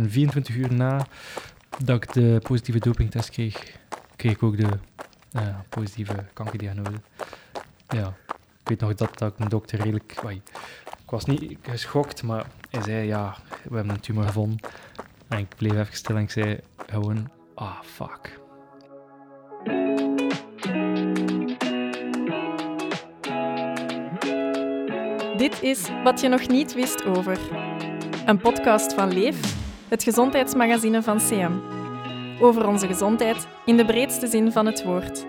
een 24 uur na dat ik de positieve dopingtest kreeg, kreeg ik ook de uh, positieve kankerdiagnose. Ja, ik weet nog dat, dat ik een dokter redelijk... Ik was niet geschokt, maar hij zei, ja, we hebben een tumor gevonden. En ik bleef even stil en ik zei gewoon, ah, fuck. Dit is Wat je nog niet wist over. Een podcast van Leef, het gezondheidsmagazine van CM. Over onze gezondheid in de breedste zin van het woord.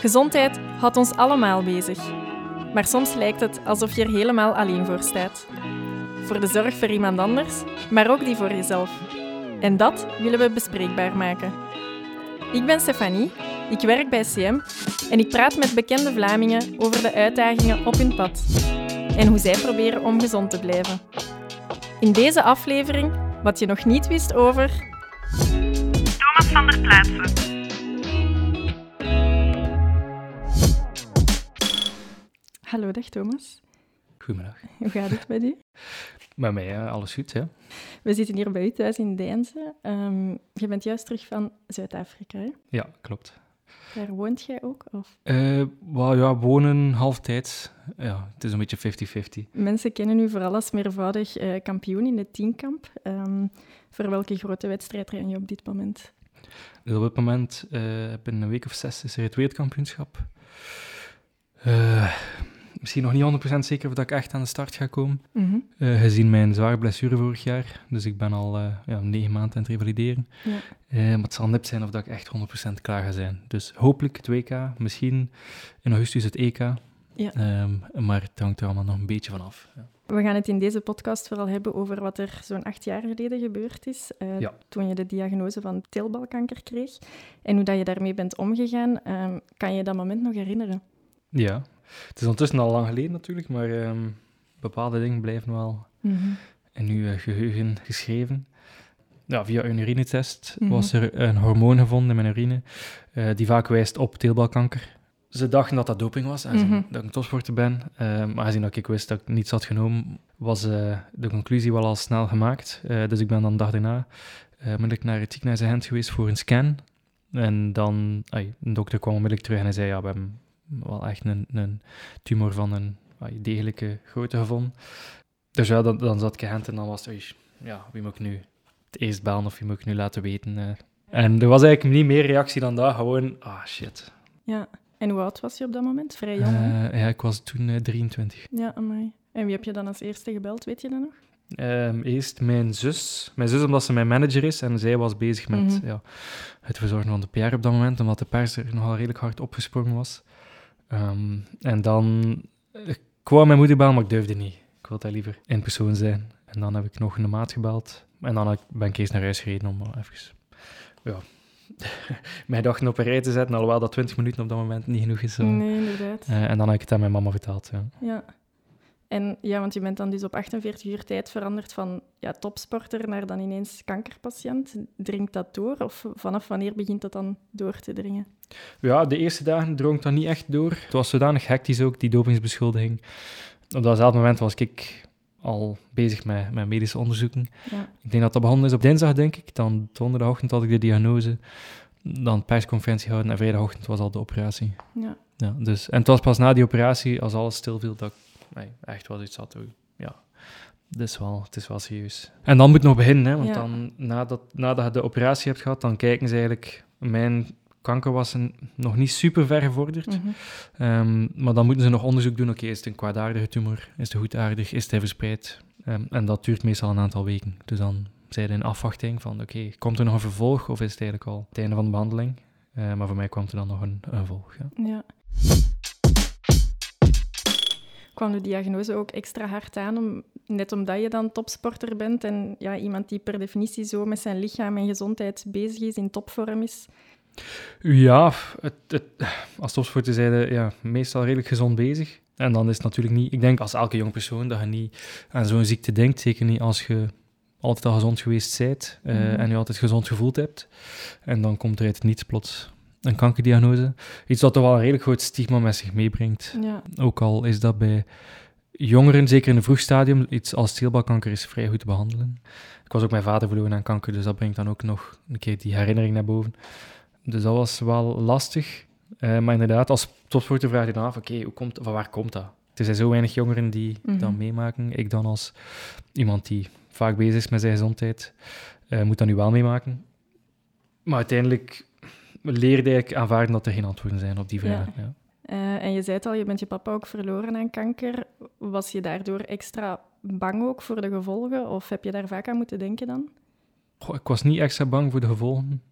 Gezondheid houdt ons allemaal bezig. Maar soms lijkt het alsof je er helemaal alleen voor staat. Voor de zorg voor iemand anders, maar ook die voor jezelf. En dat willen we bespreekbaar maken. Ik ben Stefanie, ik werk bij CM en ik praat met bekende Vlamingen over de uitdagingen op hun pad en hoe zij proberen om gezond te blijven. In deze aflevering wat je nog niet wist over. Thomas van der Plaatsen. Hallo, dag Thomas. Goedemiddag. Hoe gaat het met u? Met mij, alles goed, hè? We zitten hier bij u thuis in Deinze. Um, je bent juist terug van Zuid-Afrika, hè? Ja, klopt. Daar woont jij ook? Of? Uh, well, ja, wonen halftijds. Ja, het is een beetje 50-50. Mensen kennen u vooral als meervoudig uh, kampioen in de tienkamp. Um, voor welke grote wedstrijd ren je op dit moment? Dus op dit moment, uh, binnen een week of zes, is er het wereldkampioenschap. Misschien nog niet 100% zeker of dat ik echt aan de start ga komen. Mm -hmm. uh, gezien mijn zware blessure vorig jaar. Dus ik ben al uh, ja, negen maanden aan het revalideren. Ja. Uh, maar het zal nipt zijn of dat ik echt 100% klaar ga zijn. Dus hopelijk het WK, misschien in augustus het EK. Ja. Um, maar het hangt er allemaal nog een beetje van af. Ja. We gaan het in deze podcast vooral hebben over wat er zo'n acht jaar geleden gebeurd is. Ja. Toen je de diagnose van teelbalkanker kreeg. En hoe dat je daarmee bent omgegaan. Um, kan je dat moment nog herinneren? Ja, het is ondertussen al lang geleden natuurlijk, maar um, bepaalde dingen blijven wel mm -hmm. in uw uh, geheugen geschreven. Ja, via een urinetest mm -hmm. was er een hormoon gevonden in mijn urine uh, die vaak wijst op teelbalkanker. Ze dachten dat dat doping was, en mm -hmm. dat ik een topsporter ben. Uh, maar aangezien ik wist dat ik niets had genomen, was de conclusie wel al snel gemaakt. dus ik ben dan de dag daarna onmiddellijk naar het ziekenhuis Gent geweest voor een scan. En dan, ay, een dokter kwam onmiddellijk terug en hij zei, ja, we hebben wel echt een, een tumor van een degelijke grootte gevonden. Dus ja, dan, dan zat ik in en dan was het, ja, wie moet ik nu het eerst bellen of wie moet ik nu laten weten? Uh. En er was eigenlijk niet meer reactie dan dat, gewoon, ah shit. Ja, en hoe oud was je op dat moment? Vrij jong? Uh, ja, ik was toen uh, 23. Ja, amai. En wie heb je dan als eerste gebeld, weet je dat nog? Um, eerst mijn zus. Mijn zus, omdat ze mijn manager is en zij was bezig met mm -hmm. ja, het verzorgen van de PR op dat moment, omdat de pers er nogal redelijk hard opgesprongen was. Um, en dan ik kwam mijn moeder bellen, maar ik durfde niet. Ik wilde liever in persoon zijn. En dan heb ik nog een maat gebeld. En dan ben ik eerst naar huis gereden om even... Ja, mijn dagen op een rij te zetten, alhoewel dat 20 minuten op dat moment niet genoeg is. Zo. Nee, inderdaad. Uh, en dan heb ik het aan mijn mama verteld. Ja. ja. En ja, want je bent dan dus op 48 uur tijd veranderd van ja, topsporter naar dan ineens kankerpatiënt. Dringt dat door? Of vanaf wanneer begint dat dan door te dringen? Ja, de eerste dagen drong dat niet echt door. Het was zodanig hectisch ook, die dopingsbeschuldiging. Op datzelfde moment was ik al bezig met, met medische onderzoeken. Ja. Ik denk dat dat begonnen is op dinsdag, denk ik. Dan donderdagochtend had ik de diagnose. Dan persconferentie houden en vrijdagochtend was al de operatie. Ja. Ja, dus, en het was pas na die operatie, als alles stilviel, dat ik nee, echt wel iets had. Ja, het is wel, het is wel serieus. En dan moet nog beginnen, hè, want ja. dan, nadat, nadat je de operatie hebt gehad, dan kijken ze eigenlijk... Mijn kanker was een, nog niet super ver gevorderd, mm -hmm. um, maar dan moeten ze nog onderzoek doen. Oké, okay, is het een kwaadaardige tumor? Is het goedaardig? Is het verspreid? Um, en dat duurt meestal een aantal weken. Dus dan zijn ze in afwachting van, oké, okay, komt er nog een vervolg of is het eigenlijk al het einde van de behandeling? Uh, maar voor mij kwam er dan nog een, een vervolg. Ja. ja kwam de diagnose ook extra hard aan, om, net omdat je dan topsporter bent en ja, iemand die per definitie zo met zijn lichaam en gezondheid bezig is, in topvorm is. Ja, het, het, als topsporter zijn ja, meestal redelijk gezond bezig. En dan is het natuurlijk niet... Ik denk als elke jong persoon dat je niet aan zo'n ziekte denkt. Zeker niet als je altijd al gezond geweest bent uh, mm. en je altijd gezond gevoeld hebt. En dan komt er het niets plots een kankerdiagnose. Iets wat toch wel een redelijk groot stigma met zich meebrengt. Ja. Ook al is dat bij jongeren, zeker in een vroeg stadium, iets als steelbalkanker is vrij goed te behandelen. Ik was ook mijn vader verloren aan kanker, dus dat brengt dan ook nog een keer die herinnering naar boven. Dus dat was wel lastig. Uh, maar inderdaad, als topsporter vraag je dan af, oké, hoe komt, van waar komt dat? Er zijn zo weinig jongeren die mm dat meemaken. Ik dan als iemand die vaak bezig is met zijn gezondheid, uh, moet dat nu wel meemaken. Maar uiteindelijk leerde ik aanvaarden dat er geen antwoorden zijn op die vragen. Ja. Uh, en je zei het al, je bent je papa ook verloren aan kanker. Was je daardoor extra bang ook voor de gevolgen? Of heb je daar vaak aan moeten denken dan? Goh, ik was niet extra bang voor de gevolgen.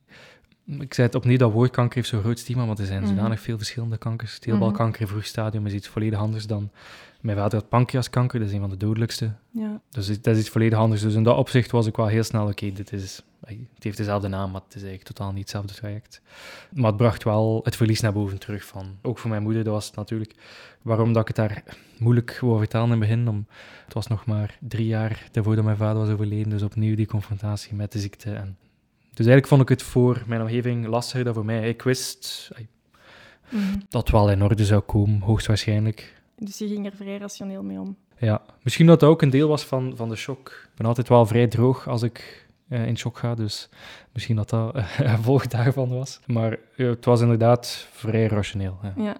Ik zei het opnieuw, dat woord kanker heeft zo'n groot stigma, maar er zijn mhm. zodanig veel verschillende kankers. Teelbalkanker in vroeg stadium is iets volledig anders dan... Mijn vader had pancreaskanker, dat is een van de dodelijkste. Ja. Dus dat is iets volledig anders. Dus in dat opzicht was ik wel heel snel, oké, dit is... Het heeft dezelfde naam, maar het is eigenlijk totaal niet hetzelfde traject. Maar het bracht wel het verlies naar boven terug van... Ook voor mijn moeder, dat was het natuurlijk... Waarom dat ik het daar moeilijk wou vertellen in het begin, om, het was nog maar drie jaar daarvoor dat mijn vader was overleden, dus opnieuw die confrontatie met de ziekte en dus eigenlijk vond ik het voor mijn omgeving lastiger dan voor mij. Ik wist mm. dat het wel in orde zou komen, hoogstwaarschijnlijk. Dus je ging er vrij rationeel mee om? Ja, misschien dat dat ook een deel was van, van de shock. Ik ben altijd wel vrij droog als ik uh, in shock ga, dus misschien dat dat een gevolg daarvan was. Maar uh, het was inderdaad vrij rationeel. Ja. ja.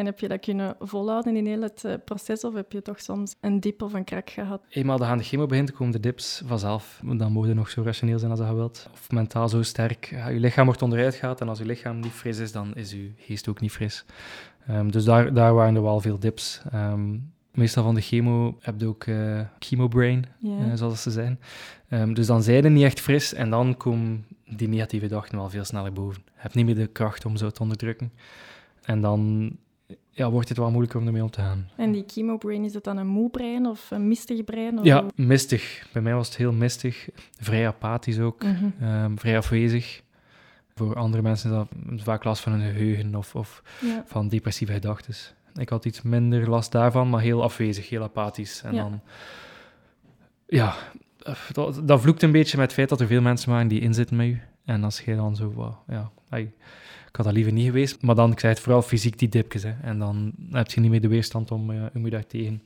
En heb je dat kunnen volhouden in heel het eh, proces, of heb je toch soms een dip of een krak gehad? Eenmaal aan de chemo begint, komen de dips vanzelf. Dan moet je nog zo rationeel zijn als je wilt. Of mentaal zo sterk. Ja, je lichaam wordt onderuit gaat en als je lichaam niet fris is, dan is je geest ook niet fris. Um, dus daar, daar waren er wel veel dips. Um, meestal van de chemo heb je ook uh, chemobrain, yeah. uh, zoals ze zijn. Um, dus dan zijn je niet echt fris en dan komen die negatieve gedachten wel veel sneller boven. Je hebt niet meer de kracht om zo te onderdrukken. En dan ja, wordt het wel moeilijker om ermee om te gaan. En die chemobrain, is dat dan een moe brein of een mistig brein? Of ja, mistig. Bij mij was het heel mistig. Vrij apathisch ook. Mhm. Ehm, vrij afwezig. Voor andere mensen is dat vaak last van hun geheugen of, of van depressieve gedachten. Ik had iets minder last daarvan, maar heel afwezig, heel apathisch. En dan... Ja, dat, dat vloekt een beetje met het feit dat er veel mensen waren die inzitten met u. En als je dan zo... Wow, ja, ik had dat liever niet geweest. Maar dan, ik zei het, vooral fysiek die dipjes. Hè. En dan heb je niet meer de weerstand om, uh, om je daar tegen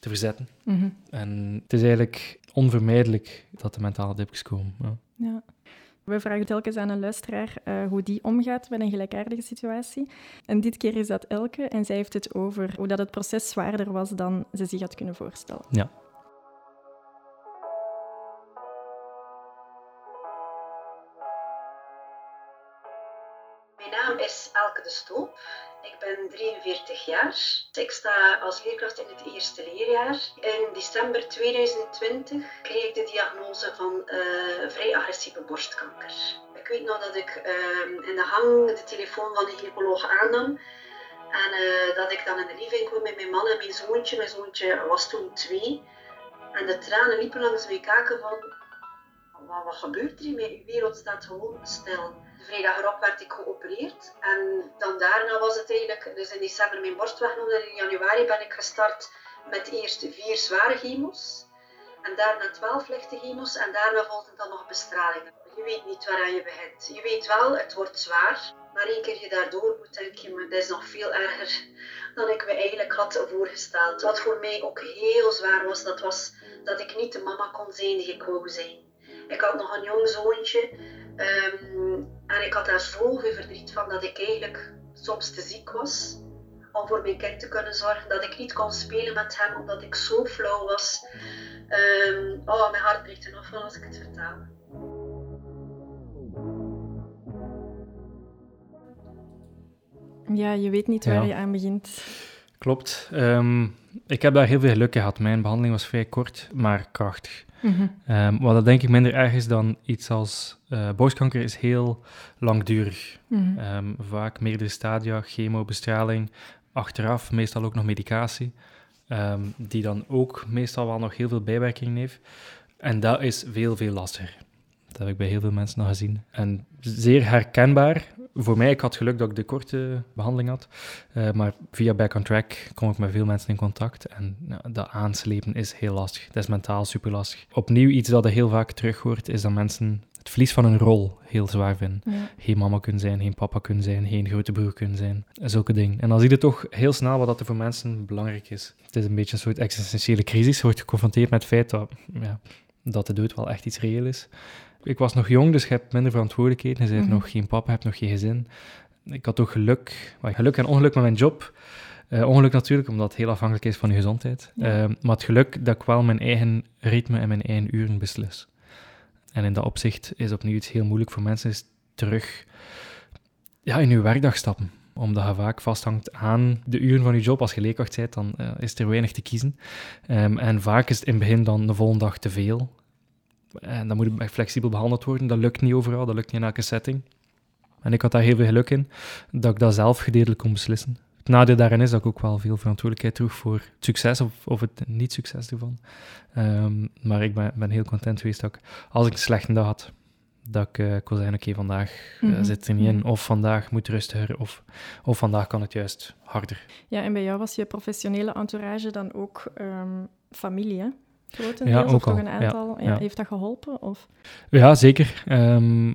te verzetten. Mhm. En het is eigenlijk onvermijdelijk dat de mentale dipjes komen. Ja. ja. We vragen telkens aan een luisteraar uh, hoe die omgaat met een gelijkaardige situatie. En dit keer is dat Elke en zij heeft het over hoe dat het proces zwaarder was dan ze zich had kunnen voorstellen. Ja. 43 jaar. Ik sta als leerkracht in het eerste leerjaar. In december 2020 kreeg ik de diagnose van uh, vrij agressieve borstkanker. Ik weet nog dat ik uh, in de hang de telefoon van de gynaecoloog aannam. En uh, dat ik dan in de living kwam met mijn man en mijn zoontje. Mijn zoontje was toen twee. En de tranen liepen langs mijn kaken van... Wat, gebeurt er hier? Mijn wereld staat gewoon stil vrijdag erop werd ik geopereerd. En dan daarna was het eigenlijk, dus in december mijn borst weggenomen en in januari ben ik gestart met eerst vier zware chemo's. En daarna twaalf lichte chemo's en daarna volgde dan nog bestraling. Je weet niet waaraan je begint. Je weet wel, het wordt zwaar. Maar één keer je daardoor moet, denk je, maar dat is nog veel erger dan ik me eigenlijk had voorgesteld. Wat voor mij ook heel zwaar was, dat was dat ik niet de mama kon zijn die ik wou zijn. Ik had nog een jong zoontje Ehm, en ik had daar zoveel verdriet van dat ik eigenlijk soms te ziek was om voor mijn kind te kunnen zorgen. Dat ik niet kon spelen met hem omdat ik zo flauw was. Um, oh, mijn hart breekt er nog van als ik het vertel. Ja, je weet niet waar je aan begint. Klopt. Um, ik heb daar heel veel geluk gehad. Mijn behandeling was vrij kort, maar krachtig. Mm wat dat denk ik minder erg is dan iets als uh, borstkanker is heel langdurig. Mm vaak meerdere stadia, chemo, bestraling, achteraf meestal ook nog medicatie, ehm, die dan ook meestal wel nog heel veel bijwerking heeft. En dat is veel, veel lastiger. Dat heb ik bij heel veel mensen nog gezien. En zeer herkenbaar. Voor mij, ik had geluk dat ik de korte behandeling had. Uh, maar via Back on Track kom ik met veel mensen in contact. En nou, dat aanslepen is heel lastig. Dat is mentaal super lastig. Opnieuw iets dat er heel vaak terug hoort, is dat mensen het verlies van een rol heel zwaar vinden. geen mama kunnen zijn, geen papa kunnen zijn, geen grote broer kunnen zijn. Zulke dingen. En dan zie je toch heel snel wat dat er voor mensen belangrijk is. Het is een beetje een soort existentiële crisis. Je wordt geconfronteerd met het feit dat, ja, dat de dood wel echt iets reëel is. Ik was nog jong, dus je hebt minder verantwoordelijkheden. Je bent nog geen papa, je hebt nog geen gezin. Ik had ook geluk, geluk en ongeluk met mijn job. Uh, ongeluk natuurlijk, omdat het heel afhankelijk is van je gezondheid. Ehm, maar het geluk dat ik wel mijn eigen ritme en mijn eigen uren beslis. En in dat opzicht is opnieuw iets heel moeilijk voor mensen, is terug ja, in je werkdag stappen. Omdat je vaak vasthangt aan de uren van je job. Als je leerkracht bent, dan uh, is er weinig te kiezen. Um, en vaak is het in het begin dan de volgende dag te veel. En dan moet flexibel behandeld worden. Dat lukt niet overal, dat lukt niet in elke setting. En ik had daar heel veel geluk in, dat ik dat zelf gedeeltelijk kon beslissen. Het nadeel daarin is dat ik ook wel veel verantwoordelijkheid droeg voor het succes of, of het niet-succes ervan. Um, maar ik ben, ben, heel content geweest dat ik, als ik een slechte dag had, dat ik, uh, wil zeggen, oké, vandaag uh, zit er niet in, of vandaag moet rustiger, of, of vandaag kan het juist harder. Ja, en bij jou was je professionele entourage dan ook um, familie, hè? Ja, ook of al. een aantal. Ja, ja. Heeft dat geholpen? Of? Ja, zeker. Um,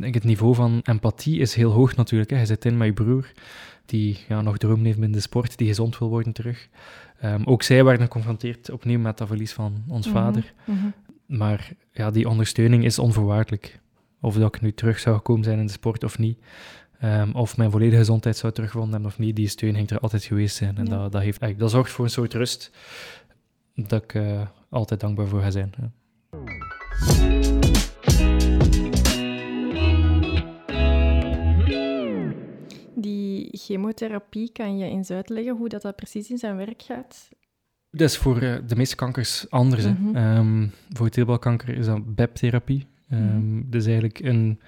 het niveau van empathie is heel hoog natuurlijk. Hè. Je zit in met je broer, die ja, nog droom heeft binnen de sport, die gezond wil worden terug. Um, ook zij werden geconfronteerd opnieuw met dat verlies van ons mm -hmm. vader. Mm -hmm. Maar ja, die ondersteuning is onvoorwaardelijk. Of dat ik nu terug zou gekomen zijn in de sport of niet. Um, of mijn volledige gezondheid zou teruggevonden hebben of niet. Die steun ging er altijd geweest zijn. En ja. dat, dat, heeft, dat zorgt voor een soort rust dat ik uh, altijd dankbaar voor ga zijn. Ja. Die chemotherapie, kan je eens uitleggen hoe dat, dat precies in zijn werk gaat? Dat is voor uh, de meeste kankers anders. Mm -hmm. um, voor teelbalkanker is dat BEP-therapie. Um, mm -hmm. Dus eigenlijk een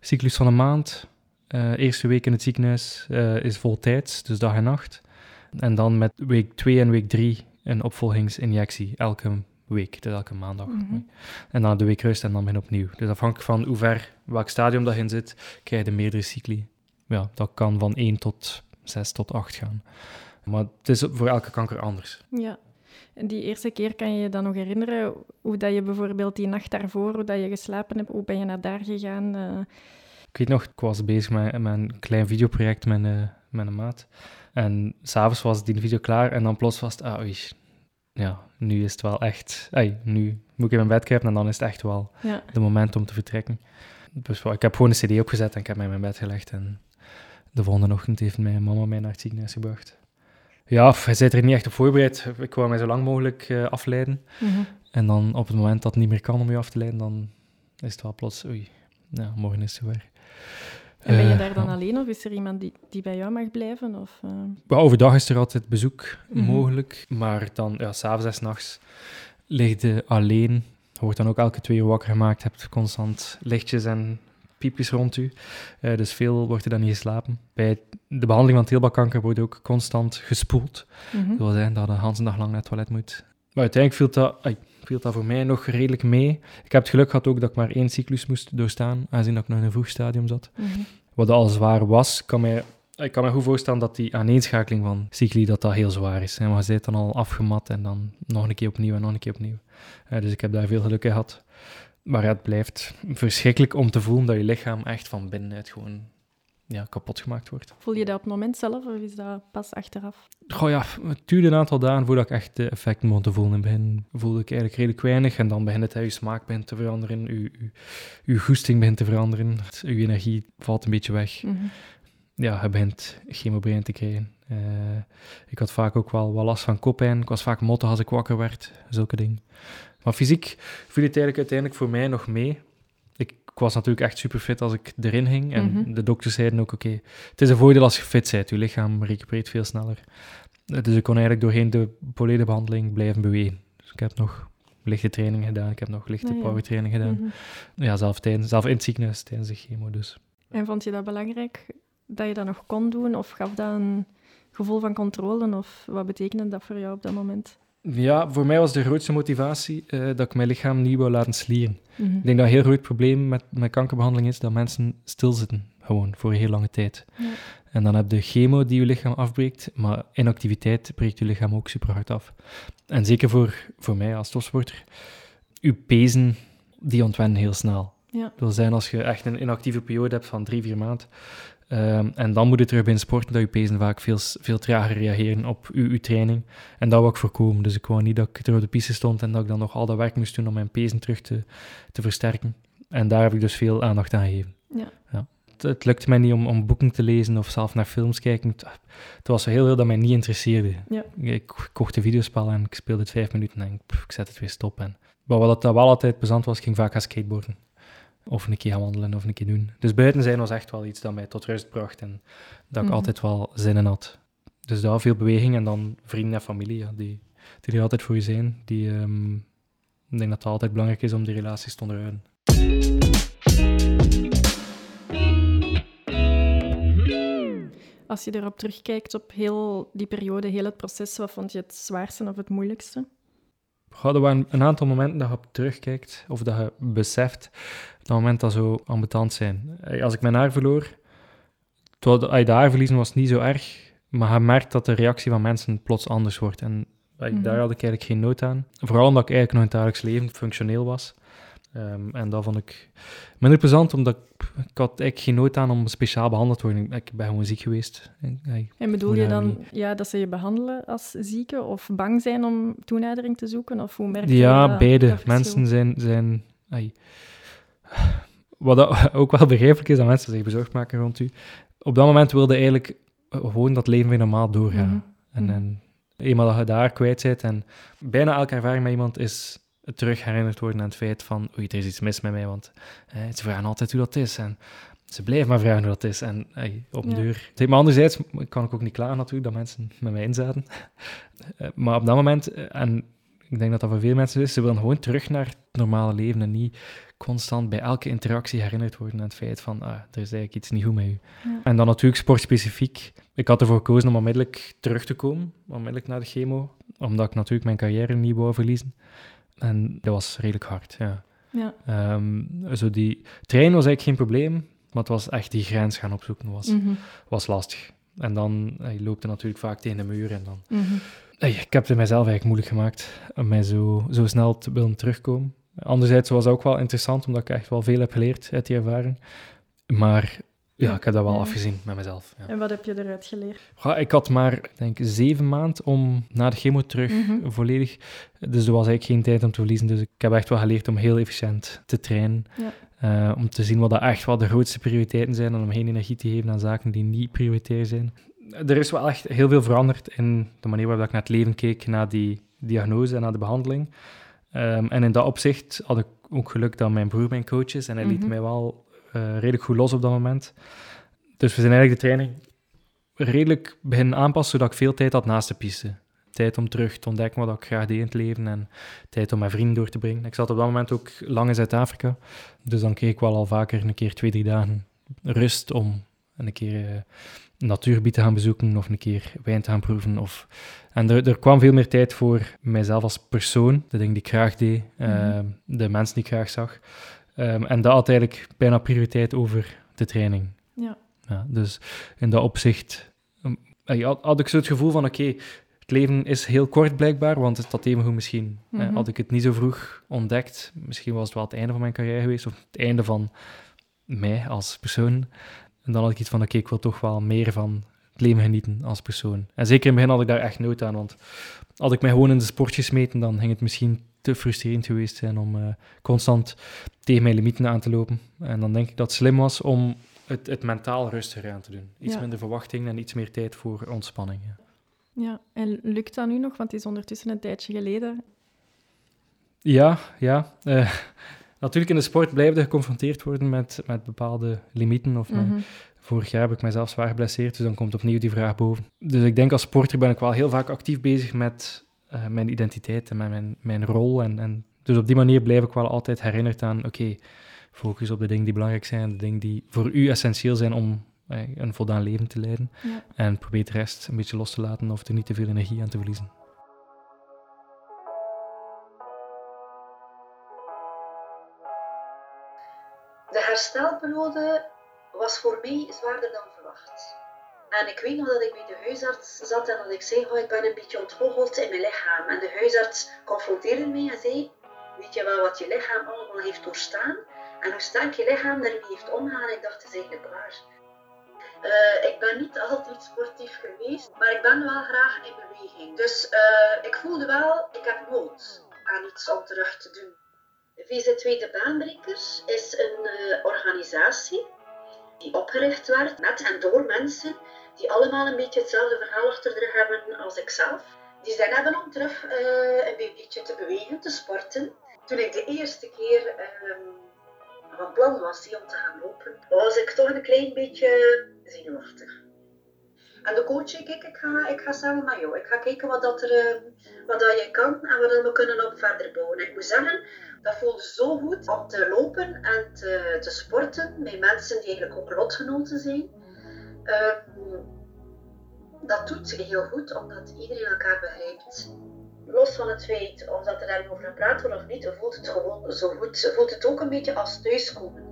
cyclus van een maand. Uh, eerste week in het ziekenhuis uh, is voltijds, dus dag en nacht. En dan met week 2 en week 3 een opvolgingsinjectie elke week, dus elke maandag. Mm -hmm. En dan de week rust en dan ben opnieuw. Dus afhankelijk van hoe ver, welk stadium dat in zit, krijg je meerdere cycli. Ja, dat kan van 1 tot 6 tot 8 gaan. Maar het is voor elke kanker anders. Ja. En die eerste keer kan je je dan nog herinneren hoe dat je bijvoorbeeld die nacht daarvoor, hoe dat je geslapen hebt, hoe ben je naar daar gegaan? Uh... Ik weet nog, ik was bezig met, met een klein videoproject met, uh, met een maat. En s'avonds was die video klaar en dan plots was het, ah oei, ja, nu is het wel echt, ay, nu moet ik in mijn bed kruipen en dan is het echt wel ja. de moment om te vertrekken. Dus ik heb gewoon een cd opgezet en ik heb mij in mijn bed gelegd en de volgende ochtend heeft mijn mama mij naar het ziekenhuis gebracht. Ja, hij zit er niet echt op voorbereid. Ik wou mij zo lang mogelijk uh, afleiden. Mm -hmm. En dan op het moment dat het niet meer kan om je af te leiden, dan is het wel plots, oei, ja, morgen is het zover. En ben je daar dan uh, alleen of is er iemand die, die bij jou mag blijven? Of, uh... well, overdag is er altijd bezoek mm -hmm. mogelijk, maar dan, ja, s'avonds en s'nachts ligt je alleen. Wordt dan ook elke twee uur wakker gemaakt, hebt constant lichtjes en piepjes rond u. Uh, dus veel wordt er dan niet geslapen. Bij de behandeling van teelbalkanker wordt ook constant gespoeld. Mm -hmm. Dat wil zeggen dat je de hele dag lang naar het toilet moet. Maar uiteindelijk viel dat, ay, viel dat voor mij nog redelijk mee. Ik heb het geluk gehad ook dat ik maar één cyclus moest doorstaan, aangezien dat ik nog in een vroeg stadium zat. Mm -hmm. Wat al zwaar was, kan mij, ik kan me goed voorstellen dat die aaneenschakeling van cycli dat dat heel zwaar is. Maar je bent dan al afgemat en dan nog een keer opnieuw en nog een keer opnieuw. Uh, dus ik heb daar veel geluk in gehad. Maar het blijft verschrikkelijk om te voelen dat je lichaam echt van binnenuit gewoon ja, kapot gemaakt wordt. Voel je dat op het moment zelf of is dat pas achteraf? Goh ja, het duurde een aantal dagen voordat ik echt de effecten begon te voelen. In het begin voelde ik eigenlijk redelijk weinig en dan begint het, je smaak begint te veranderen, je, je, je goesting begint te veranderen, je energie valt een beetje weg. Mm -hmm. Ja, je begint chemobrein te krijgen. Uh, ik had vaak ook wel, wel last van koppijn, ik was vaak motten als ik wakker werd, zulke dingen. Maar fysiek viel het eigenlijk uiteindelijk voor mij nog mee. Was natuurlijk echt super fit als ik erin ging. En mm -hmm. de dokters zeiden ook, oké, okay, het is een voordeel als je fit bent. Je lichaam recupereert veel sneller. Dus ik kon eigenlijk doorheen de volledige behandeling blijven bewegen. Dus ik heb nog lichte training gedaan. Ik heb nog lichte powertraining gedaan. Mm -hmm. Ja, zelf, tijdens, zelf in het ziekenhuis tijdens de chemo dus. En vond je dat belangrijk, dat je dat nog kon doen? Of gaf dat een gevoel van controle? Of wat betekende dat voor jou op dat moment? Ja, voor mij was de grootste motivatie uh, dat ik mijn lichaam niet wou laten slieren. Mm -hmm. Ik denk dat een heel groot probleem met, met kankerbehandeling is dat mensen stilzitten, gewoon, voor een heel lange tijd. Ja. En dan heb je chemo die je lichaam afbreekt, maar inactiviteit breekt je lichaam ook super hard af. En zeker voor, voor mij als topsporter, je pezen, die ontwennen heel snel. Ja. Dat wil zijn als je echt een inactieve periode hebt van drie, vier maanden. Ehm, en dan moet het terug bij sporten dat je pezen vaak veel, veel trager reageren op je, je training. En dat wou ik voorkomen. Dus ik wou niet dat ik er op de piste stond en dat ik dan nog al dat werk moest doen om mijn pezen terug te, te versterken. En daar heb ik dus veel aandacht aan gegeven. Ja. ja. Het, het, lukte mij niet om, om boeken te lezen of zelf naar films kijken. Het, het was heel veel dat mij niet interesseerde. Ja. Ik kocht een videospel en ik speelde het vijf minuten en ik, ik zet het weer stop. En, maar wat dat wel altijd plezant was, ging vaak gaan skateboarden. Of een keer gaan wandelen of een keer doen. Dus buiten zijn was echt wel iets dat mij tot rust bracht en dat ik Mhm. altijd wel zin in had. Dus daar veel beweging en dan vrienden en familie, ja, die, die er altijd voor je zijn. Die, ehm, ik denk dat het altijd belangrijk is om die relaties te onderhouden. Als je erop terugkijkt op heel die periode, heel het proces, wat vond je het zwaarste of het moeilijkste? Er waren een aantal momenten dat je op terugkijkt, of dat je beseft, dat moment dat zo ambetant zijn. Eh, Als ik mijn haar verloor, was- de haar verliezen was niet zo erg, maar je merkt dat de reactie van mensen plots anders wordt. En eh, Mhm. daar had ik eigenlijk geen nood aan. Vooral omdat ik eigenlijk nog in het dagelijks leven functioneel was. Ehm, en dat vond ik minder plezant, omdat ik, ik had eigenlijk geen nood aan om speciaal behandeld te worden. Ik ben gewoon ziek geweest. En, En bedoel je dan ja, dat ze je behandelen als zieke of bang zijn om toenadering te zoeken? Of hoe merk je Ja, dat- beide. dat mensen zijn... zijn ai. Wat ook wel begrijpelijk is, dat mensen zich bezorgd maken rond u. Op dat moment wilde eigenlijk gewoon dat leven weer normaal doorgaan. Mhm. En, Mhm. en eenmaal dat je daar kwijt bent en bijna elke ervaring met iemand is terug herinnerd worden aan het feit van oei, er is iets mis met mij, want eh, ze vragen altijd hoe dat is en ze blijven maar vragen hoe dat is en ai, op de Ja. deur. Maar anderzijds kan ik ook niet klagen natuurlijk dat mensen met mij inzaten. Eh, maar op dat moment, eh, en ik denk dat dat voor veel mensen is, ze willen gewoon terug naar het normale leven en niet constant bij elke interactie herinnerd worden aan het feit van ah, er is eigenlijk iets niet goed met u. Ja. En dan natuurlijk sportspecifiek. Ik had ervoor gekozen om onmiddellijk terug te komen, onmiddellijk na de chemo, omdat ik natuurlijk mijn carrière niet wou verliezen. En dat was redelijk hard, ja. Ja. Ehm, zo die trainen was eigenlijk geen probleem, maar het was echt die grens gaan opzoeken was, Mhm. was lastig. En dan je loopt er natuurlijk vaak tegen de muur en dan... Mhm. Ik heb het mijzelf eigenlijk moeilijk gemaakt om mij zo, zo snel te willen terugkomen. Anderzijds was het ook wel interessant, omdat ik echt wel veel heb geleerd uit die ervaring. Maar ja, ik heb dat wel afgezien met mezelf. Ja. En wat heb je eruit geleerd? Ja, ik had maar, denk zeven maanden om na de chemo terug Mhm. volledig. Dus er was eigenlijk geen tijd om te verliezen. Dus ik heb echt wel geleerd om heel efficiënt te trainen. Ja. Eh, om te zien wat dat echt wel de grootste prioriteiten zijn en om geen energie te geven aan zaken die niet prioritair zijn. Er is wel echt heel veel veranderd in de manier waarop ik naar het leven keek, na die diagnose en na de behandeling. Ehm, en in dat opzicht had ik ook geluk dat mijn broer mijn coach is en hij liet Mhm. mij wel redelijk goed los op dat moment. Dus we zijn eigenlijk de training redelijk beginnen aanpassen, zodat ik veel tijd had naast de piste. Tijd om terug te ontdekken wat ik graag deed in het leven en tijd om mijn vrienden door te brengen. Ik zat op dat moment ook lang in Zuid-Afrika, dus dan kreeg ik wel al vaker een keer twee, drie dagen rust om een keer eh, een natuurgebied te gaan bezoeken of een keer wijn te gaan proeven. Of... En er, er kwam veel meer tijd voor mijzelf als persoon, de dingen die ik graag deed, eh, Mhm. de mensen die ik graag zag. Ehm, en dat had eigenlijk bijna prioriteit over de training. Ja. Ja, dus in dat opzicht um, eh, had, had ik zo het gevoel van, oké, het leven is heel kort blijkbaar, want het had evengoed misschien, eh, Mhm. had ik het niet zo vroeg ontdekt, misschien was het wel het einde van mijn carrière geweest, of het einde van mij als persoon. En dan had ik iets van, oké, ik wil toch wel meer van het leven genieten als persoon. En zeker in het begin had ik daar echt nood aan, want had ik mij gewoon in de sport gesmeten, dan ging het misschien te frustrerend geweest zijn om eh, constant tegen mijn limieten aan te lopen. En dan denk ik dat het slim was om het, het mentaal rustiger aan te doen. Iets Ja. minder verwachtingen en iets meer tijd voor ontspanning. Ja. ja. En lukt dat nu nog? Want het is ondertussen een tijdje geleden. Ja, ja. Eh, natuurlijk in de sport blijf je geconfronteerd worden met, met bepaalde limieten. Of met- Mhm. vorig jaar heb ik mezelf zwaar geblesseerd, dus dan komt opnieuw die vraag boven. Dus ik denk als sporter ben ik wel heel vaak actief bezig met eh, mijn identiteit en met mijn, mijn rol. En, en dus op die manier blijf ik wel altijd herinnerd aan, oké, focus op de dingen die belangrijk zijn, de dingen die voor u essentieel zijn om eh, een voldaan leven te leiden. Ja. En probeer de rest een beetje los te laten of er niet te veel energie aan te verliezen. De herstelperiode was voor mij zwaarder dan verwacht. En ik weet nog dat ik bij de huisarts zat en dat ik zei, oh, ik ben een beetje ontgoocheld in mijn lichaam. En de huisarts confronteerde mij en zei, weet je wel wat je lichaam allemaal heeft doorstaan? En hoe sterk je lichaam daarmee heeft omgaan, ik dacht, het is eigenlijk waar. Uh, ik ben niet altijd sportief geweest, maar ik ben wel graag in beweging. Dus uh, ik voelde wel, ik heb nood aan iets om terug te doen. VZ2 De Baanbrekers is een uh, organisatie die opgericht werd met en door mensen die allemaal een beetje hetzelfde verhaal achter de hebben als ikzelf. Die zijn hebben om terug een beetje te bewegen, te sporten. Toen ik de eerste keer um, van plan was om te gaan lopen, was ik toch een klein beetje zenuwachtig. En de coach zei, kijk, ik ga, ik ga samen met. Ik ga kijken wat, dat er, eh, wat dat je kan en wat we kunnen op verder bouwen. En ik moet zeggen, dat voelde zo goed om te lopen en te, te sporten met mensen die eigenlijk ook lotgenoten zijn. Um, dat doet heel goed, omdat iedereen elkaar begrijpt los van het feit of dat er daarover gepraat wordt of niet, voelt het gewoon zo goed. Voelt het ook een beetje als thuiskomen.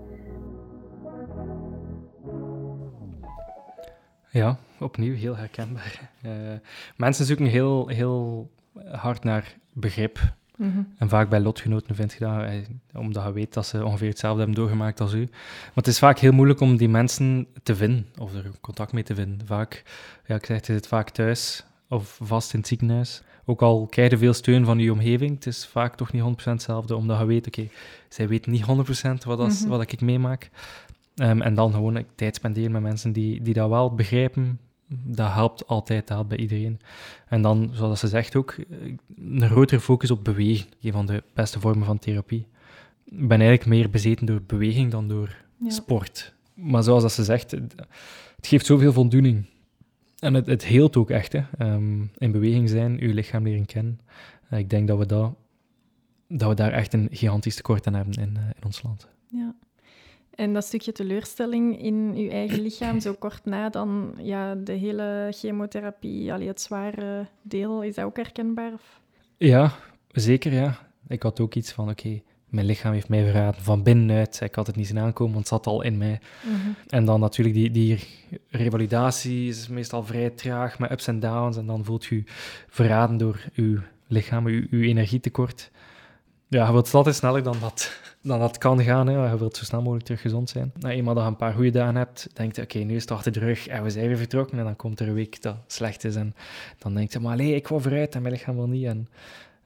Ja, opnieuw heel herkenbaar. Uh, mensen zoeken heel, heel hard naar begrip. Mhm. En vaak bij lotgenoten vind je dat, eh, omdat je weet dat ze ongeveer hetzelfde hebben doorgemaakt als u. Maar het is vaak heel moeilijk om die mensen te vinden, of er contact mee te vinden. Vaak, ja, ik zeg, zit vaak thuis of vast in het ziekenhuis. Ook al krijg je veel steun van je omgeving, het is vaak toch niet 100% hetzelfde, omdat je weet, oké, zij weten niet 100% wat, dat, mm wat ik meemaak. Um, en dan gewoon tijd spenderen met mensen die, die dat wel begrijpen, dat helpt altijd, dat helpt bij iedereen. En dan, zoals ze zegt ook, een grotere focus op bewegen, een van de beste vormen van therapie. Ik ben eigenlijk meer bezeten door beweging dan door sport. Maar zoals dat ze zegt, het geeft zoveel voldoening. En het, het heelt ook echt, hè. Ehm, in beweging zijn, uw lichaam leren kennen. Uh, ik denk dat we, dat, dat we daar echt een gigantisch tekort aan hebben in, uh, in ons land. Ja. En dat stukje teleurstelling in uw eigen lichaam, zo kort na dan ja, de hele chemotherapie, allee, het zware deel, is dat ook herkenbaar? Of? Ja, zeker ja. Ik had ook iets van, oké, mijn lichaam heeft mij verraden van binnenuit. Ik had het niet zien aankomen, want het zat al in mij. Mhm. En dan natuurlijk die, die revalidatie is meestal vrij traag, met ups en downs. En dan voelt je verraden door je lichaam, je, je energietekort. Ja, je wilt sneller dan dat, dan dat kan gaan. Hè. Je wilt zo snel mogelijk terug gezond zijn. Nou, eenmaal dat je een paar goede dagen hebt, denk je, oké, nu is het achter de rug en we zijn weer vertrokken. En dan komt er een week dat slecht is. En dan denk je, maar nee, ik wil vooruit en mijn lichaam wil niet. En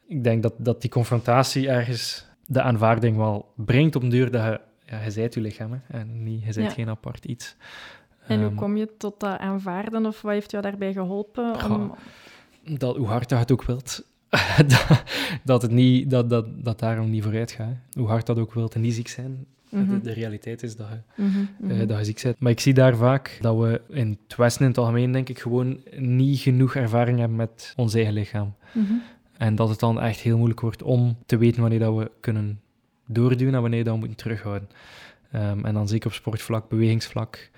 ik denk dat, dat die confrontatie ergens de aanvaarding wel brengt op de deur dat je, ja, je zijt je lichaam hè, en niet, je zijt geen apart iets. En hoe ehm, kom je tot dat aanvaarden of wat heeft jou daarbij geholpen? Om... Dat, hoe hard dat je het ook wilt, dat, het niet, dat, dat, dat daarom niet vooruit gaat. Hoe hard dat ook wilt en niet ziek zijn. Mhm. de, realiteit is dat je, mhm, mhm. Eh, dat je ziek bent. Maar ik zie daar vaak dat we in het Westen in het algemeen, denk ik, gewoon niet genoeg ervaring hebben met ons eigen lichaam. En dat het dan echt heel moeilijk wordt om te weten wanneer dat we kunnen doorduwen en wanneer dat we moeten terughouden. Um, en dan zeker op sportvlak, bewegingsvlak,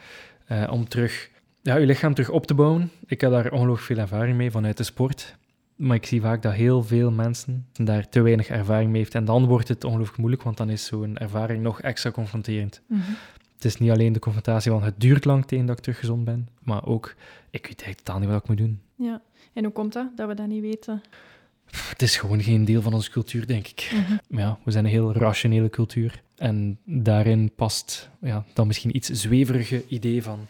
uh, om terug, ja, je lichaam terug op te bouwen. Ik heb daar ongelooflijk veel ervaring mee vanuit de sport. Maar ik zie vaak dat heel veel mensen daar te weinig ervaring mee heeft. En dan wordt het ongelooflijk moeilijk, want dan is zo'n ervaring nog extra confronterend. Mhm. Het is niet alleen de confrontatie van het duurt lang tegen dat ik terug gezond ben, maar ook, ik weet eigenlijk totaal niet wat ik moet doen. Ja, en hoe komt dat, dat we dat niet weten? Het is gewoon geen deel van onze cultuur, denk ik. Mhm. ja, we zijn een heel rationele cultuur. En daarin past ja, dan misschien iets zweverige idee van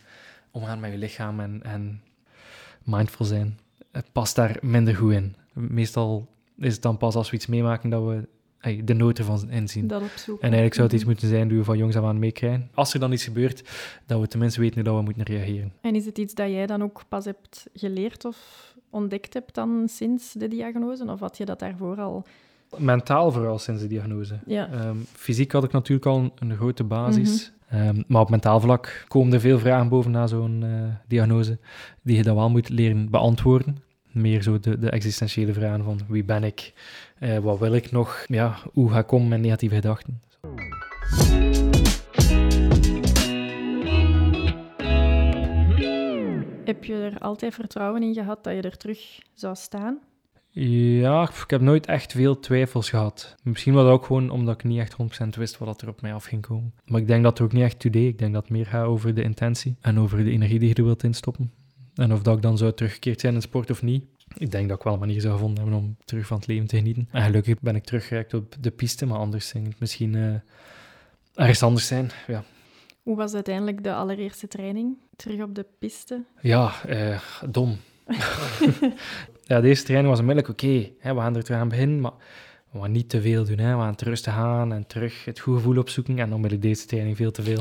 omgaan met je lichaam en, en mindful zijn. Het past daar minder goed in. Meestal is het dan pas als we iets meemaken dat we de nood ervan inzien. Dat en eigenlijk zou het iets moeten zijn die we van jongs af aan meekrijgen. Als er dan iets gebeurt, dat we tenminste weten hoe dat we moeten reageren. En is het iets dat jij dan ook pas hebt geleerd of ontdekt hebt dan sinds de diagnose? Of had je dat daarvoor al? Mentaal vooral sinds de diagnose. Ja. Ehm, fysiek had ik natuurlijk al een, grote basis. Mhm. Ehm, maar op mentaal vlak komen er veel vragen boven na zo'n uh, diagnose, die je dan wel moet leren beantwoorden. Meer zo de, de existentiële vragen van wie ben ik, uh, wat wil ik nog, ja, hoe ga ik om met negatieve gedachten. Heb je er altijd vertrouwen in gehad dat je er terug zou staan? Ja, ik heb nooit echt veel twijfels gehad. Misschien was dat ook gewoon omdat ik niet echt 100% wist wat er op mij af ging komen. Maar ik denk dat er ook niet echt deed. Ik denk dat het meer gaat over de intentie en over de energie die je er wilt instoppen. En of dat ik dan zou teruggekeerd zijn in sport of niet. Ik denk dat ik wel een manier zou gevonden hebben om terug van het leven te genieten. En gelukkig ben ik teruggeraakt op de piste, maar anders ging het misschien... Uh, ergens anders zijn. Ja. Hoe was uiteindelijk de allereerste training? Terug op de piste? Ja, eh, dom. ja, deze training was onmiddellijk oké. we gaan er terug aan beginnen, maar we gaan niet te veel doen. Hè. We gaan terug te gaan en terug het goede gevoel opzoeken. En onmiddellijk deze training veel te veel.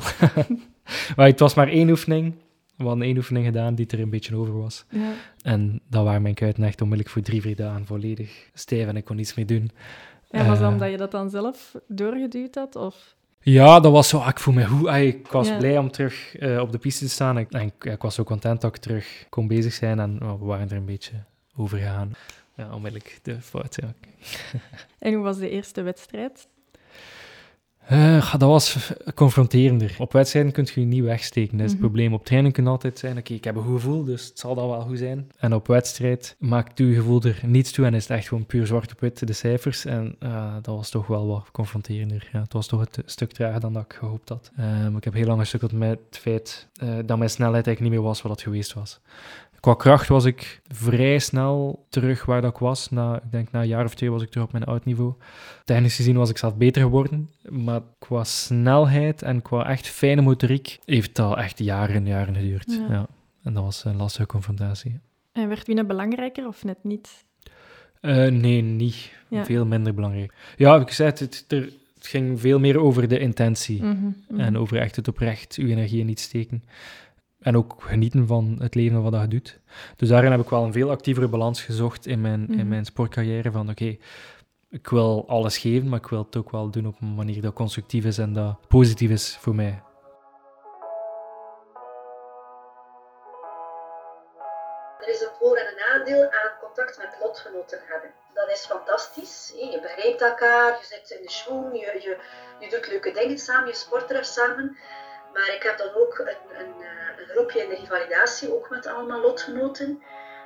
maar het was maar één oefening. We hadden één oefening gedaan die er een beetje over was. Ja. En dan waren mijn kuiten echt onmiddellijk voor drie, vier dagen volledig stijf en ik kon niets meer doen. En was dat uh, omdat je dat dan zelf doorgeduwd had? Of? Ja, dat was zo. Ah, ik voel me goed. Ik was blij om terug uh, op de piste te staan. En ik, ik, was zo content dat ik terug kon bezig zijn. En oh, we waren er een beetje over gegaan. Ja, onmiddellijk de fout. Ja. en hoe was de eerste wedstrijd? Uh, dat was confronterender. Op wedstrijden kun je je niet wegsteken, dat is het mhm. probleem. Op training kun je altijd zijn, oké, ik heb een goed gevoel, dus het zal dat wel goed zijn. En op wedstrijd maakt je gevoel er niets toe en is het echt gewoon puur zwart op wit, de cijfers. En uh, dat was toch wel wat confronterender. Ja, het was toch een stuk trager dan dat ik gehoopt had. Uh, ik heb heel lang gestukkeld met het feit dat mijn snelheid eigenlijk niet meer was wat het geweest was. Qua kracht was ik vrij snel terug waar dat ik was. Na, ik denk na een jaar of twee was ik terug op mijn oud niveau. Technisch gezien was ik zelf beter geworden. Maar qua snelheid en qua echt fijne motoriek heeft dat echt jaren en jaren geduurd. Ja. En dat was een lastige confrontatie. En werd winnen belangrijker of net niet? Uh, nee, niet. Veel minder belangrijk. Ja, ik zei het, het, er, het ging veel meer over de intentie. Mhm, mhm. En over echt het oprecht uw energie niet steken. En ook genieten van het leven wat je doet. Dus daarin heb ik wel een veel actievere balans gezocht in mijn, in mhm. mijn sportcarrière. Van oké, ik wil alles geven, maar ik wil het ook wel doen op een manier dat constructief is en dat positief is voor mij. Er is een voor- en een nadeel aan contact met lotgenoten hebben. Dat is fantastisch. Je begrijpt elkaar, je zit in de schoen, je, je, je doet leuke dingen samen, je sport er samen. Maar ik heb dan ook een, eh, een groepje in de revalidatie, ook met allemaal lotgenoten.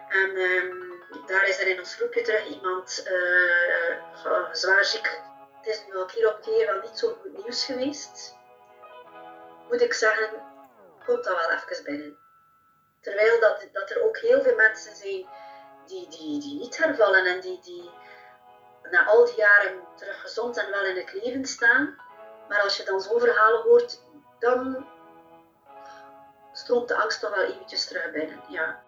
En um, daar is er in ons groepje terug iemand uh, zwaar ziek. Het is nu al keer op keer wel niet zo goed nieuws geweest. Moet ik zeggen, komt dat wel even binnen. Terwijl dat, dat er ook heel veel mensen zijn die, die, die niet hervallen en die, die na al die jaren terug gezond en wel in het leven staan. Maar als je dan zo'n verhalen hoort, dan stroomt de angst toch wel eventjes terug binnen. Ja.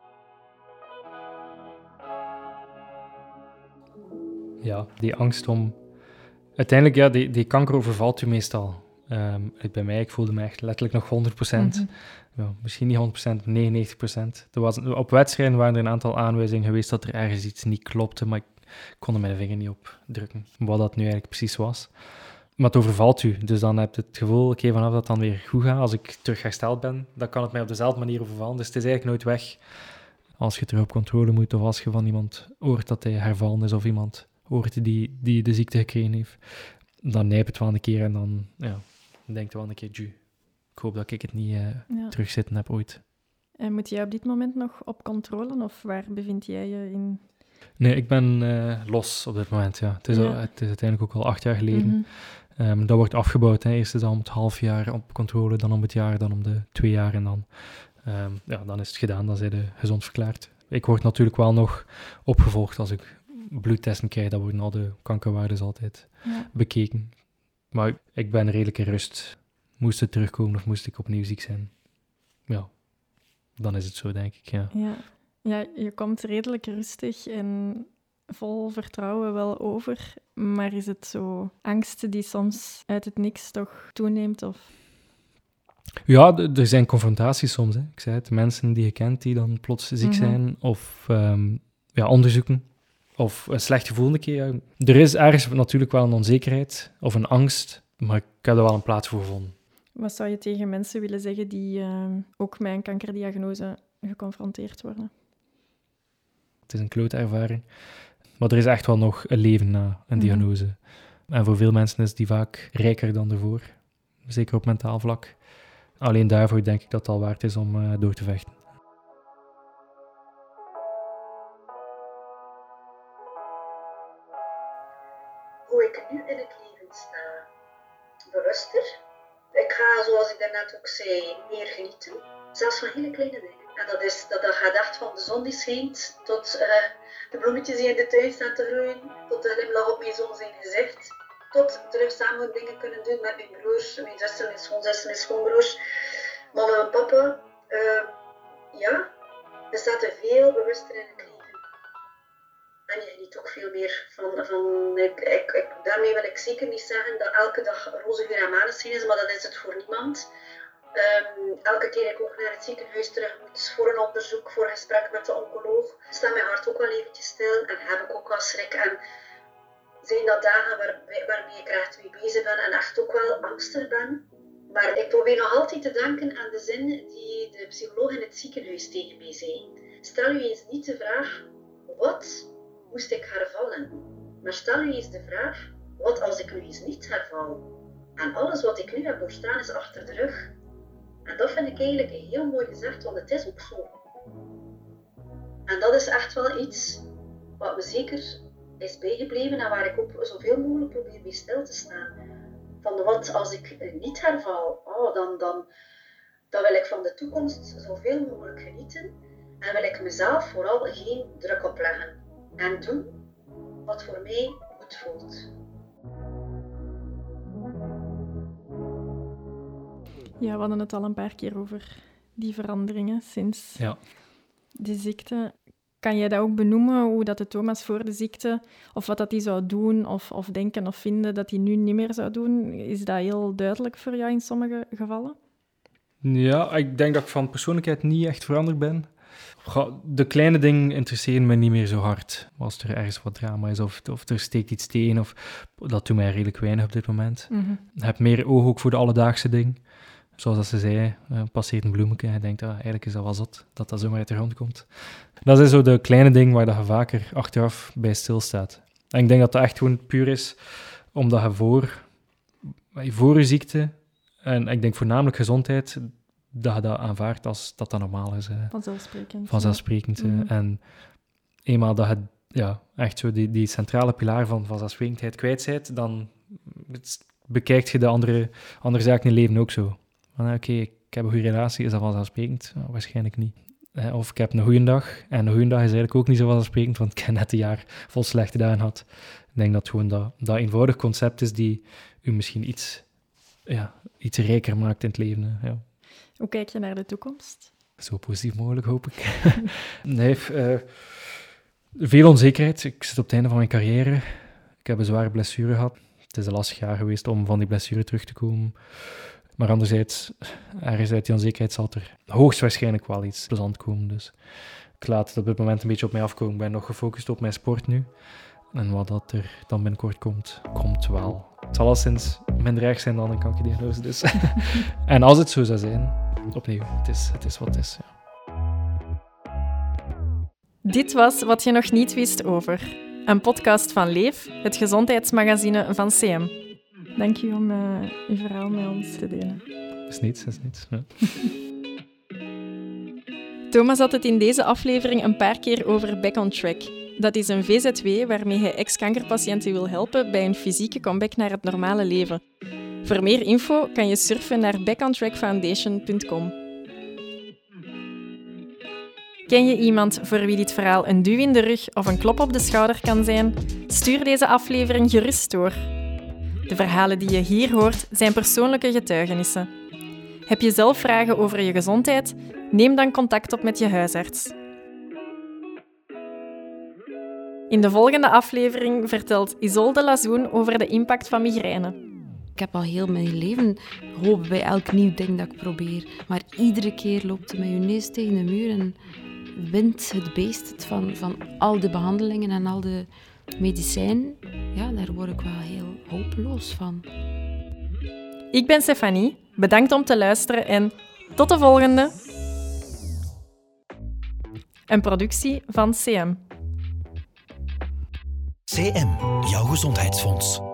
Ja, die angst om. Uiteindelijk, ja, die, die kanker overvalt u meestal. Um, bij mij, ik voelde me echt letterlijk nog 100%. Mm ja, misschien niet 100%, 99%. Er was, op wedstrijden waren er een aantal aanwijzingen geweest dat er ergens iets niet klopte, maar ik kon er mijn vinger niet op drukken. Wat dat nu eigenlijk precies was. Maar het overvalt u. Dus dan heb je het gevoel, oké, vanaf dat het dan weer goed gaat, als ik terug hersteld ben, dan kan het mij op dezelfde manier overvallen. Dus het is eigenlijk nooit weg als je terug op controle moet of als je van iemand hoort dat hij hervallen is of iemand hoort die, die de ziekte gekregen heeft. Dan nijp het wel een keer en dan ja, denkt wel een keer, ju, ik hoop dat ik het niet uh, terugzitten heb ooit. En moet jij op dit moment nog op controle of waar bevind jij je in? Nee, ik ben uh, los op dit moment, ja. Het is, het is uiteindelijk ook al acht jaar geleden. Mhm. Um, dat wordt afgebouwd. Hè. Eerst is het om het half jaar op controle, dan om het jaar, dan om de twee jaar en dan, um, ja, dan is het gedaan, dan zijn ze gezond verklaard. Ik word natuurlijk wel nog opgevolgd als ik bloedtesten krijg, dan worden al de kankerwaarden altijd bekeken. Maar ik ben redelijk in rust. Moest het terugkomen of moest ik opnieuw ziek zijn? Ja, dan is het zo, denk ik, ja. Ja, ja je komt redelijk rustig en vol vertrouwen wel over. Maar is het zo angst die soms uit het niks toch toeneemt? Of? Ja, er zijn confrontaties soms. Hè. Ik zei het, mensen die je kent die dan plots ziek mhm. zijn. Of um, ja, onderzoeken. Of een slecht gevoel een keer. Er is ergens natuurlijk wel een onzekerheid of een angst. Maar ik heb er wel een plaats voor gevonden. Wat zou je tegen mensen willen zeggen die uh, ook met een kankerdiagnose geconfronteerd worden? Het is een klote ervaring. Maar er is echt wel nog een leven na een diagnose. En voor veel mensen is die vaak rijker dan ervoor. Zeker op mentaal vlak. Alleen daarvoor denk ik dat het al waard is om uh, door te vechten. Hoe ik nu in het leven sta, bewuster. Ik ga, zoals ik daarnet ook zei, meer genieten. Zelfs van hele kleine dingen. En dat, is, dat, dat gaat echt van de zon die schijnt tot uh, de bloemetjes die in de tuin staan te groeien, tot de glimlach op mijn zoon zijn gezicht. tot terug samen dingen kunnen doen met mijn broers, mijn zussen, mijn schoonzussen, mijn schoonbroers, mama en papa. Uh, ja, we zaten veel bewuster in het leven. En je geniet ook veel meer van. van ik, ik, daarmee wil ik zeker niet zeggen dat elke dag roze weer aan maneschijn is, maar dat is het voor niemand. Um, elke keer ik ook naar het ziekenhuis terug moet voor een onderzoek, voor een gesprek met de oncoloog, staat mijn hart ook wel eventjes stil en heb ik ook wel schrik. En zijn dat dagen waar, waarmee ik echt mee bezig ben en echt ook wel angstig ben. Maar ik probeer nog altijd te denken aan de zin die de psycholoog in het ziekenhuis tegen mij zei. Stel u eens niet de vraag, wat moest ik hervallen? Maar stel u eens de vraag, wat als ik nu eens niet herval? En alles wat ik nu heb doorstaan is achter de rug. En dat vind ik eigenlijk heel mooi gezegd, want het is ook zo. En dat is echt wel iets wat me zeker is bijgebleven en waar ik ook zoveel mogelijk probeer bij stil te staan. Van wat als ik niet herval, oh, dan, dan, dan wil ik van de toekomst zoveel mogelijk genieten en wil ik mezelf vooral geen druk opleggen en doen wat voor mij goed voelt. Ja, we hadden het al een paar keer over die veranderingen sinds ja. de ziekte. Kan jij dat ook benoemen, hoe dat de Thomas voor de ziekte, of wat dat hij zou doen, of, of denken of vinden dat hij nu niet meer zou doen? Is dat heel duidelijk voor jou in sommige gevallen? Ja, ik denk dat ik van persoonlijkheid niet echt veranderd ben. De kleine dingen interesseren me niet meer zo hard. Als er ergens wat drama is, of, of er steekt iets tegen, of dat doet mij redelijk weinig op dit moment. Mm Ik heb meer oog ook voor de alledaagse dingen zoals dat ze zei, uh, passeert een bloemetje en je denkt, ah, eigenlijk is dat wel zot, dat dat zomaar uit de grond komt. Dat is zo de kleine ding waar dat je vaker achteraf bij stilstaat. En ik denk dat dat echt gewoon puur is omdat je voor, voor je ziekte, en ik denk voornamelijk gezondheid, dat je dat aanvaardt als dat dat normaal is. Vanzelfsprekend. Vanzelfsprekend. Ja. Mhm. En eenmaal dat je ja, echt zo die, die centrale pilaar van vanzelfsprekendheid kwijt bent, dan bekijkt je de andere, andere zaken in je leven ook zo. Van oké, ik heb een goede relatie, is dat vanzelfsprekend? Nou, waarschijnlijk niet. Of ik heb een goede dag. En een goede dag is eigenlijk ook niet zo vanzelfsprekend, want ik heb net een jaar vol slechte dagen had. Ik denk dat gewoon dat, dat eenvoudig concept is die u misschien iets, ja, iets rijker maakt in het leven. Ja. Hoe kijk je naar de toekomst? Zo positief mogelijk, hoop ik. nee, uh, veel onzekerheid. Ik zit op het einde van mijn carrière. Ik heb een zware blessure gehad. Het is een lastig jaar geweest om van die blessure terug te komen. Maar anderzijds, ergens uit die onzekerheid zal er hoogstwaarschijnlijk wel iets plezant komen. Dus ik laat het op dit moment een beetje op mij afkomen. Ik ben nog gefocust op mijn sport nu. En wat dat er dan binnenkort komt, komt wel. Het zal al sinds minder erg zijn dan een kankerdiagnose. Dus. en als het zo zou zijn, opnieuw, het is, het is wat het is. Ja. Dit was Wat je nog niet wist over. Een podcast van Leef, het gezondheidsmagazine van CM. Dank je om uh, uw verhaal met ons te delen. Is niets, is niets. Ja. Thomas had het in deze aflevering een paar keer over Back on Track. Dat is een VZW waarmee hij ex-kankerpatiënten wil helpen bij een fysieke comeback naar het normale leven. Voor meer info kan je surfen naar backontrackfoundation.com. Ken je iemand voor wie dit verhaal een duw in de rug of een klop op de schouder kan zijn? Stuur deze aflevering gerust door. De verhalen die je hier hoort zijn persoonlijke getuigenissen. Heb je zelf vragen over je gezondheid? Neem dan contact op met je huisarts. In de volgende aflevering vertelt Isolde Lazoen over de impact van migraine. Ik heb al heel mijn leven hoop bij elk nieuw ding dat ik probeer. Maar iedere keer loopt met je neus tegen de muur en wint het beest het van, van al de behandelingen en al de medicijn. Ja, daar word ik wel heel hopeloos van. Ik ben Stefanie. Bedankt om te luisteren en tot de volgende. Een productie van CM. CM, jouw gezondheidsfonds.